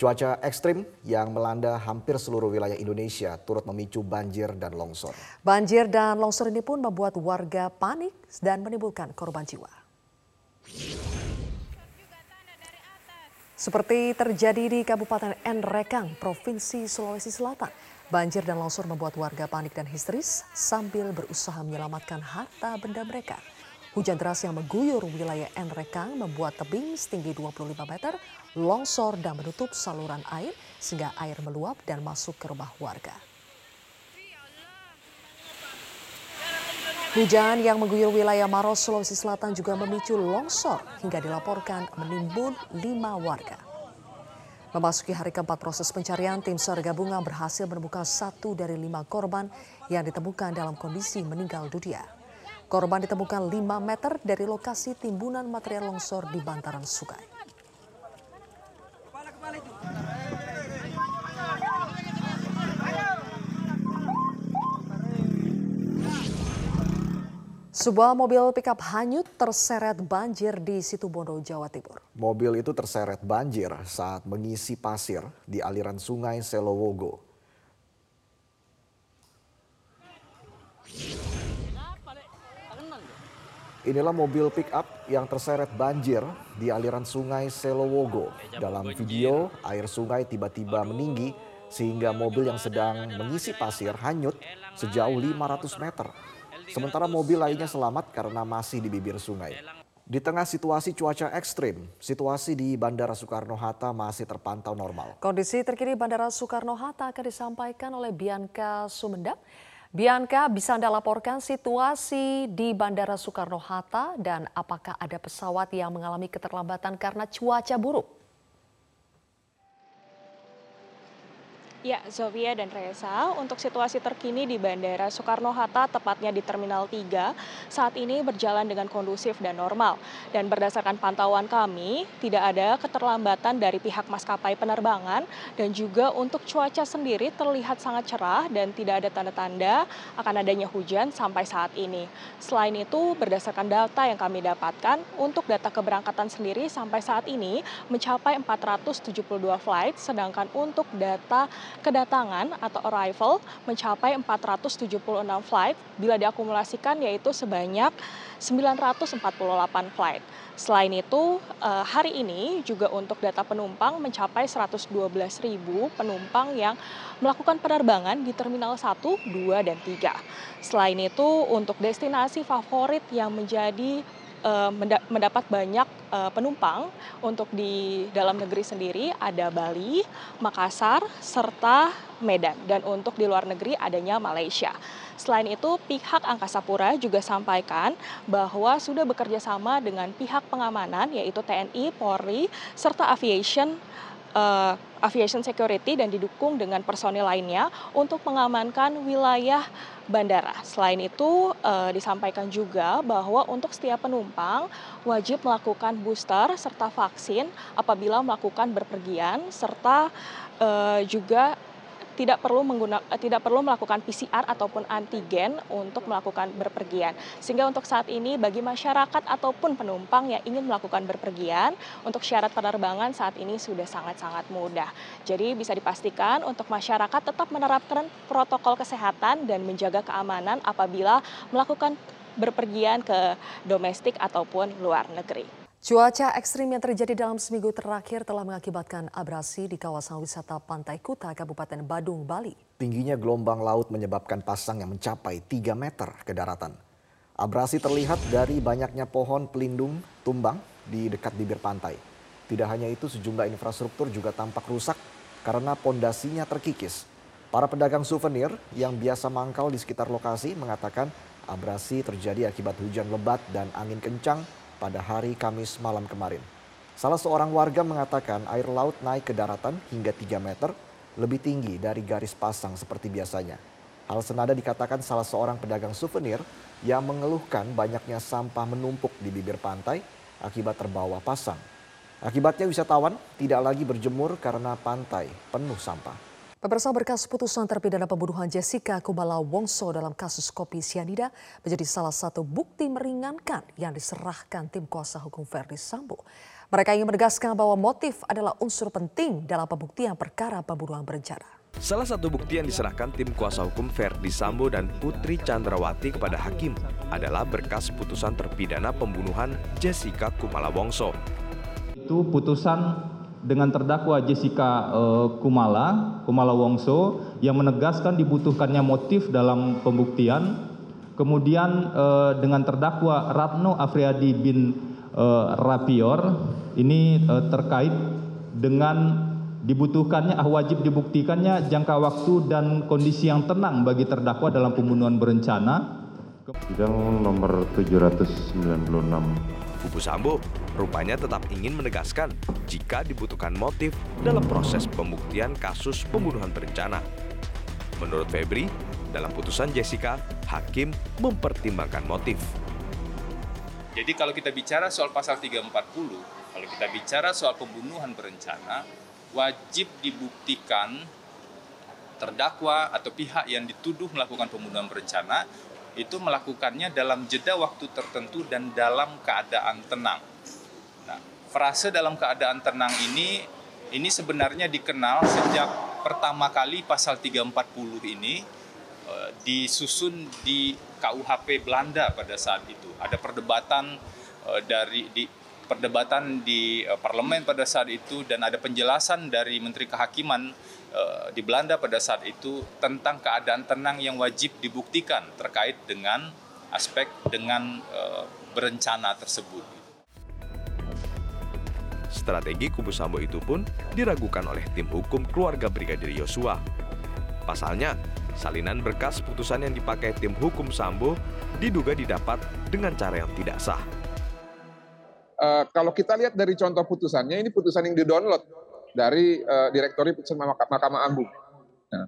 Cuaca ekstrim yang melanda hampir seluruh wilayah Indonesia turut memicu banjir dan longsor. Banjir dan longsor ini pun membuat warga panik dan menimbulkan korban jiwa. Seperti terjadi di Kabupaten Nrekang, Provinsi Sulawesi Selatan. Banjir dan longsor membuat warga panik dan histeris sambil berusaha menyelamatkan harta benda mereka. Hujan deras yang mengguyur wilayah Nrekang membuat tebing setinggi 25 meter longsor dan menutup saluran air sehingga air meluap dan masuk ke rumah warga. Hujan yang mengguyur wilayah Maros, Sulawesi Selatan juga memicu longsor hingga dilaporkan menimbun lima warga. Memasuki hari keempat proses pencarian, tim SAR gabungan berhasil menemukan satu dari lima korban yang ditemukan dalam kondisi meninggal dunia. Korban ditemukan 5 meter dari lokasi timbunan material longsor di bantaran sungai. Sebuah mobil pickup hanyut terseret banjir di Situbondo, Jawa Timur. Mobil itu terseret banjir saat mengisi pasir di aliran sungai Selowogo. Inilah mobil pick-up yang terseret banjir di aliran sungai Selowogo. Dalam video, air sungai tiba-tiba meninggi sehingga mobil yang sedang mengisi pasir hanyut sejauh 500 meter. Sementara mobil lainnya selamat karena masih di bibir sungai. Di tengah situasi cuaca ekstrim, situasi di Bandara Soekarno-Hatta masih terpantau normal. Kondisi terkini Bandara Soekarno-Hatta akan disampaikan oleh Bianca Sumendang. Bianca, bisa Anda laporkan situasi di Bandara Soekarno-Hatta dan apakah ada pesawat yang mengalami keterlambatan karena cuaca buruk? Ya, Zovia dan Reza, untuk situasi terkini di Bandara Soekarno-Hatta, tepatnya di Terminal 3, saat ini berjalan dengan kondusif dan normal. Dan berdasarkan pantauan kami, tidak ada keterlambatan dari pihak maskapai penerbangan, dan juga untuk cuaca sendiri terlihat sangat cerah dan tidak ada tanda-tanda akan adanya hujan sampai saat ini. Selain itu, berdasarkan data yang kami dapatkan, untuk data keberangkatan sendiri sampai saat ini mencapai 472 flight, sedangkan untuk data kedatangan atau arrival mencapai 476 flight bila diakumulasikan yaitu sebanyak 948 flight. Selain itu, eh, hari ini juga untuk data penumpang mencapai 112 ribu penumpang yang melakukan penerbangan di Terminal 1, 2, dan 3. Selain itu, untuk destinasi favorit yang menjadi mendapat banyak uh, penumpang untuk di dalam negeri sendiri ada Bali, Makassar, serta Medan. Dan untuk di luar negeri adanya Malaysia. Selain itu, pihak Angkasa Pura juga sampaikan bahwa sudah bekerja sama dengan pihak pengamanan yaitu TNI, Polri, serta Aviation aviation security dan didukung dengan personil lainnya untuk mengamankan wilayah bandara. Selain itu uh, disampaikan juga bahwa untuk setiap penumpang wajib melakukan booster serta vaksin apabila melakukan berpergian serta uh, juga tidak perlu mengguna, eh, tidak perlu melakukan PCR ataupun antigen untuk melakukan berpergian. Sehingga untuk saat ini bagi masyarakat ataupun penumpang yang ingin melakukan berpergian untuk syarat penerbangan saat ini sudah sangat-sangat mudah. Jadi bisa dipastikan untuk masyarakat tetap menerapkan protokol kesehatan dan menjaga keamanan apabila melakukan berpergian ke domestik ataupun luar negeri. Cuaca ekstrim yang terjadi dalam seminggu terakhir telah mengakibatkan abrasi di kawasan wisata Pantai Kuta, Kabupaten Badung, Bali. Tingginya gelombang laut menyebabkan pasang yang mencapai 3 meter ke daratan. Abrasi terlihat dari banyaknya pohon pelindung tumbang di dekat bibir pantai. Tidak hanya itu, sejumlah infrastruktur juga tampak rusak karena pondasinya terkikis. Para pedagang souvenir yang biasa mangkal di sekitar lokasi mengatakan abrasi terjadi akibat hujan lebat dan angin kencang pada hari Kamis malam kemarin. Salah seorang warga mengatakan air laut naik ke daratan hingga 3 meter, lebih tinggi dari garis pasang seperti biasanya. Hal senada dikatakan salah seorang pedagang souvenir yang mengeluhkan banyaknya sampah menumpuk di bibir pantai akibat terbawa pasang. Akibatnya wisatawan tidak lagi berjemur karena pantai penuh sampah. Pemirsa berkas putusan terpidana pembunuhan Jessica Kumala Wongso dalam kasus kopi sianida menjadi salah satu bukti meringankan yang diserahkan tim kuasa hukum Verdi Sambo. Mereka ingin menegaskan bahwa motif adalah unsur penting dalam pembuktian perkara pembunuhan berencana. Salah satu bukti yang diserahkan tim kuasa hukum Verdi Sambo dan Putri Chandrawati kepada hakim adalah berkas putusan terpidana pembunuhan Jessica Kumala Wongso. Itu putusan dengan terdakwa Jessica uh, Kumala, Kumala Wongso yang menegaskan dibutuhkannya motif dalam pembuktian. Kemudian uh, dengan terdakwa Ratno Afriadi bin uh, Rapior ini terkait dengan dibutuhkannya ah wajib dibuktikannya jangka waktu dan kondisi yang tenang bagi terdakwa dalam pembunuhan berencana. Sidang nomor 796. Kubu Sambo rupanya tetap ingin menegaskan jika dibutuhkan motif dalam proses pembuktian kasus pembunuhan berencana. Menurut Febri, dalam putusan Jessica, hakim mempertimbangkan motif. Jadi kalau kita bicara soal pasal 340, kalau kita bicara soal pembunuhan berencana, wajib dibuktikan terdakwa atau pihak yang dituduh melakukan pembunuhan berencana itu melakukannya dalam jeda waktu tertentu dan dalam keadaan tenang. Nah, frase dalam keadaan tenang ini ini sebenarnya dikenal sejak pertama kali pasal 340 ini e, disusun di KUHP Belanda pada saat itu. Ada perdebatan e, dari di perdebatan di e, parlemen pada saat itu dan ada penjelasan dari Menteri Kehakiman Eh, di Belanda pada saat itu tentang keadaan tenang yang wajib dibuktikan terkait dengan aspek dengan uh, berencana tersebut. Strategi kubu Sambo itu pun diragukan oleh tim hukum keluarga Brigadir Yosua. Pasalnya, salinan berkas putusan yang dipakai tim hukum Sambo diduga didapat dengan cara yang tidak sah. Uh, kalau kita lihat dari contoh putusannya, ini putusan yang di-download dari uh, Direktori Putusan Mahkamah Agung. Nah,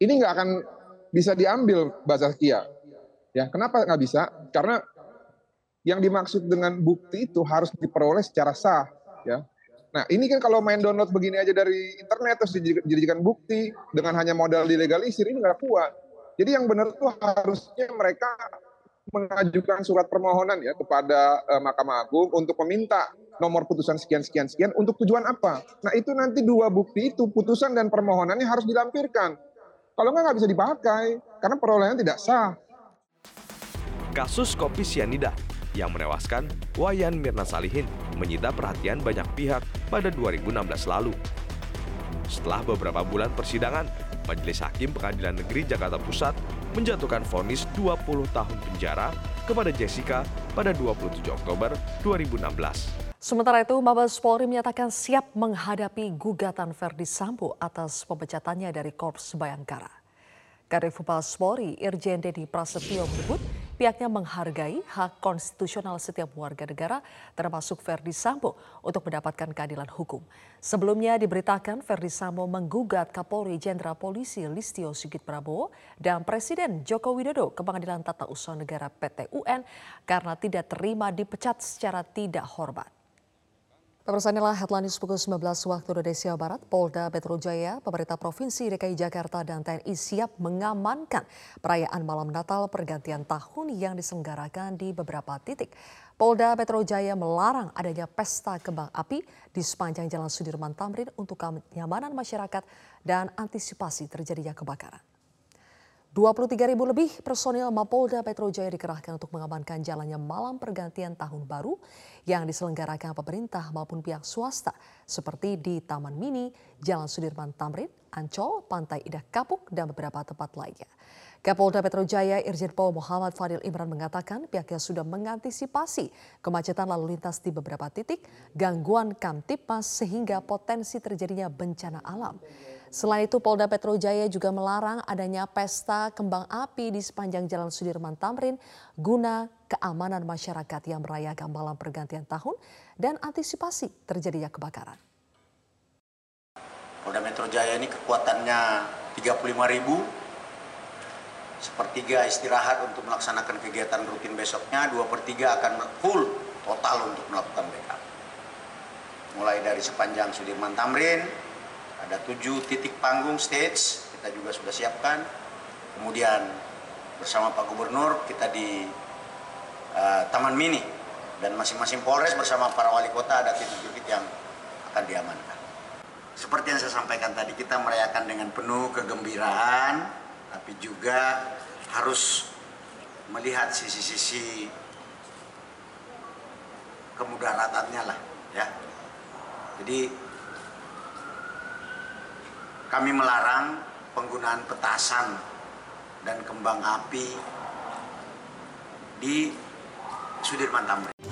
ini nggak akan bisa diambil Bazaskia. Ya, kenapa nggak bisa? Karena yang dimaksud dengan bukti itu harus diperoleh secara sah. Ya, Nah, ini kan kalau main download begini aja dari internet terus dijadikan bukti dengan hanya modal dilegalisir ini nggak kuat. Jadi yang benar tuh harusnya mereka mengajukan surat permohonan ya kepada uh, Mahkamah Agung untuk meminta nomor putusan sekian sekian sekian untuk tujuan apa? Nah itu nanti dua bukti itu putusan dan permohonannya harus dilampirkan. Kalau nggak nggak bisa dipakai karena perolehan tidak sah. Kasus kopi sianida yang menewaskan Wayan Mirna Salihin menyita perhatian banyak pihak pada 2016 lalu. Setelah beberapa bulan persidangan, Majelis Hakim Pengadilan Negeri Jakarta Pusat menjatuhkan vonis 20 tahun penjara kepada Jessica pada 27 Oktober 2016. Sementara itu, Mabes Polri menyatakan siap menghadapi gugatan Verdi Sambo atas pemecatannya dari Korps Bayangkara. Kadif Polri, Irjen Dedi Prasetyo menyebut pihaknya menghargai hak konstitusional setiap warga negara termasuk Verdi Sambo untuk mendapatkan keadilan hukum. Sebelumnya diberitakan Verdi Sambo menggugat Kapolri Jenderal Polisi Listio Sigit Prabowo dan Presiden Joko Widodo ke Pengadilan Tata Usaha Negara PT UN karena tidak terima dipecat secara tidak hormat. Pemirsa inilah headline news pukul 19 waktu Indonesia Barat. Polda Metro Jaya, pemerintah Provinsi DKI Jakarta dan TNI siap mengamankan perayaan malam Natal pergantian tahun yang diselenggarakan di beberapa titik. Polda Metro Jaya melarang adanya pesta kembang api di sepanjang Jalan Sudirman Tamrin untuk kenyamanan masyarakat dan antisipasi terjadinya kebakaran. 23 ribu lebih personil Mapolda Metro Jaya dikerahkan untuk mengamankan jalannya malam pergantian tahun baru yang diselenggarakan pemerintah maupun pihak swasta seperti di Taman Mini, Jalan Sudirman Tamrin, Ancol, Pantai Indah Kapuk, dan beberapa tempat lainnya. Kapolda Metro Jaya Irjen Pol Muhammad Fadil Imran mengatakan pihaknya sudah mengantisipasi kemacetan lalu lintas di beberapa titik, gangguan kamtipmas sehingga potensi terjadinya bencana alam. Selain itu Polda Metro Jaya juga melarang adanya pesta kembang api di sepanjang Jalan Sudirman Tamrin guna keamanan masyarakat yang merayakan malam pergantian tahun dan antisipasi terjadinya kebakaran. Polda Metro Jaya ini kekuatannya 35 ribu, sepertiga istirahat untuk melaksanakan kegiatan rutin besoknya, dua per tiga akan full total untuk melakukan backup. Mulai dari sepanjang Sudirman Tamrin, ada tujuh titik panggung stage, kita juga sudah siapkan. Kemudian bersama Pak Gubernur kita di uh, Taman Mini, dan masing-masing Polres bersama para wali kota ada titik-titik yang akan diamankan. Seperti yang saya sampaikan tadi, kita merayakan dengan penuh kegembiraan, tapi juga harus melihat sisi-sisi kemudaratannya lah, ya. Jadi kami melarang penggunaan petasan dan kembang api di Sudirman Tamrin.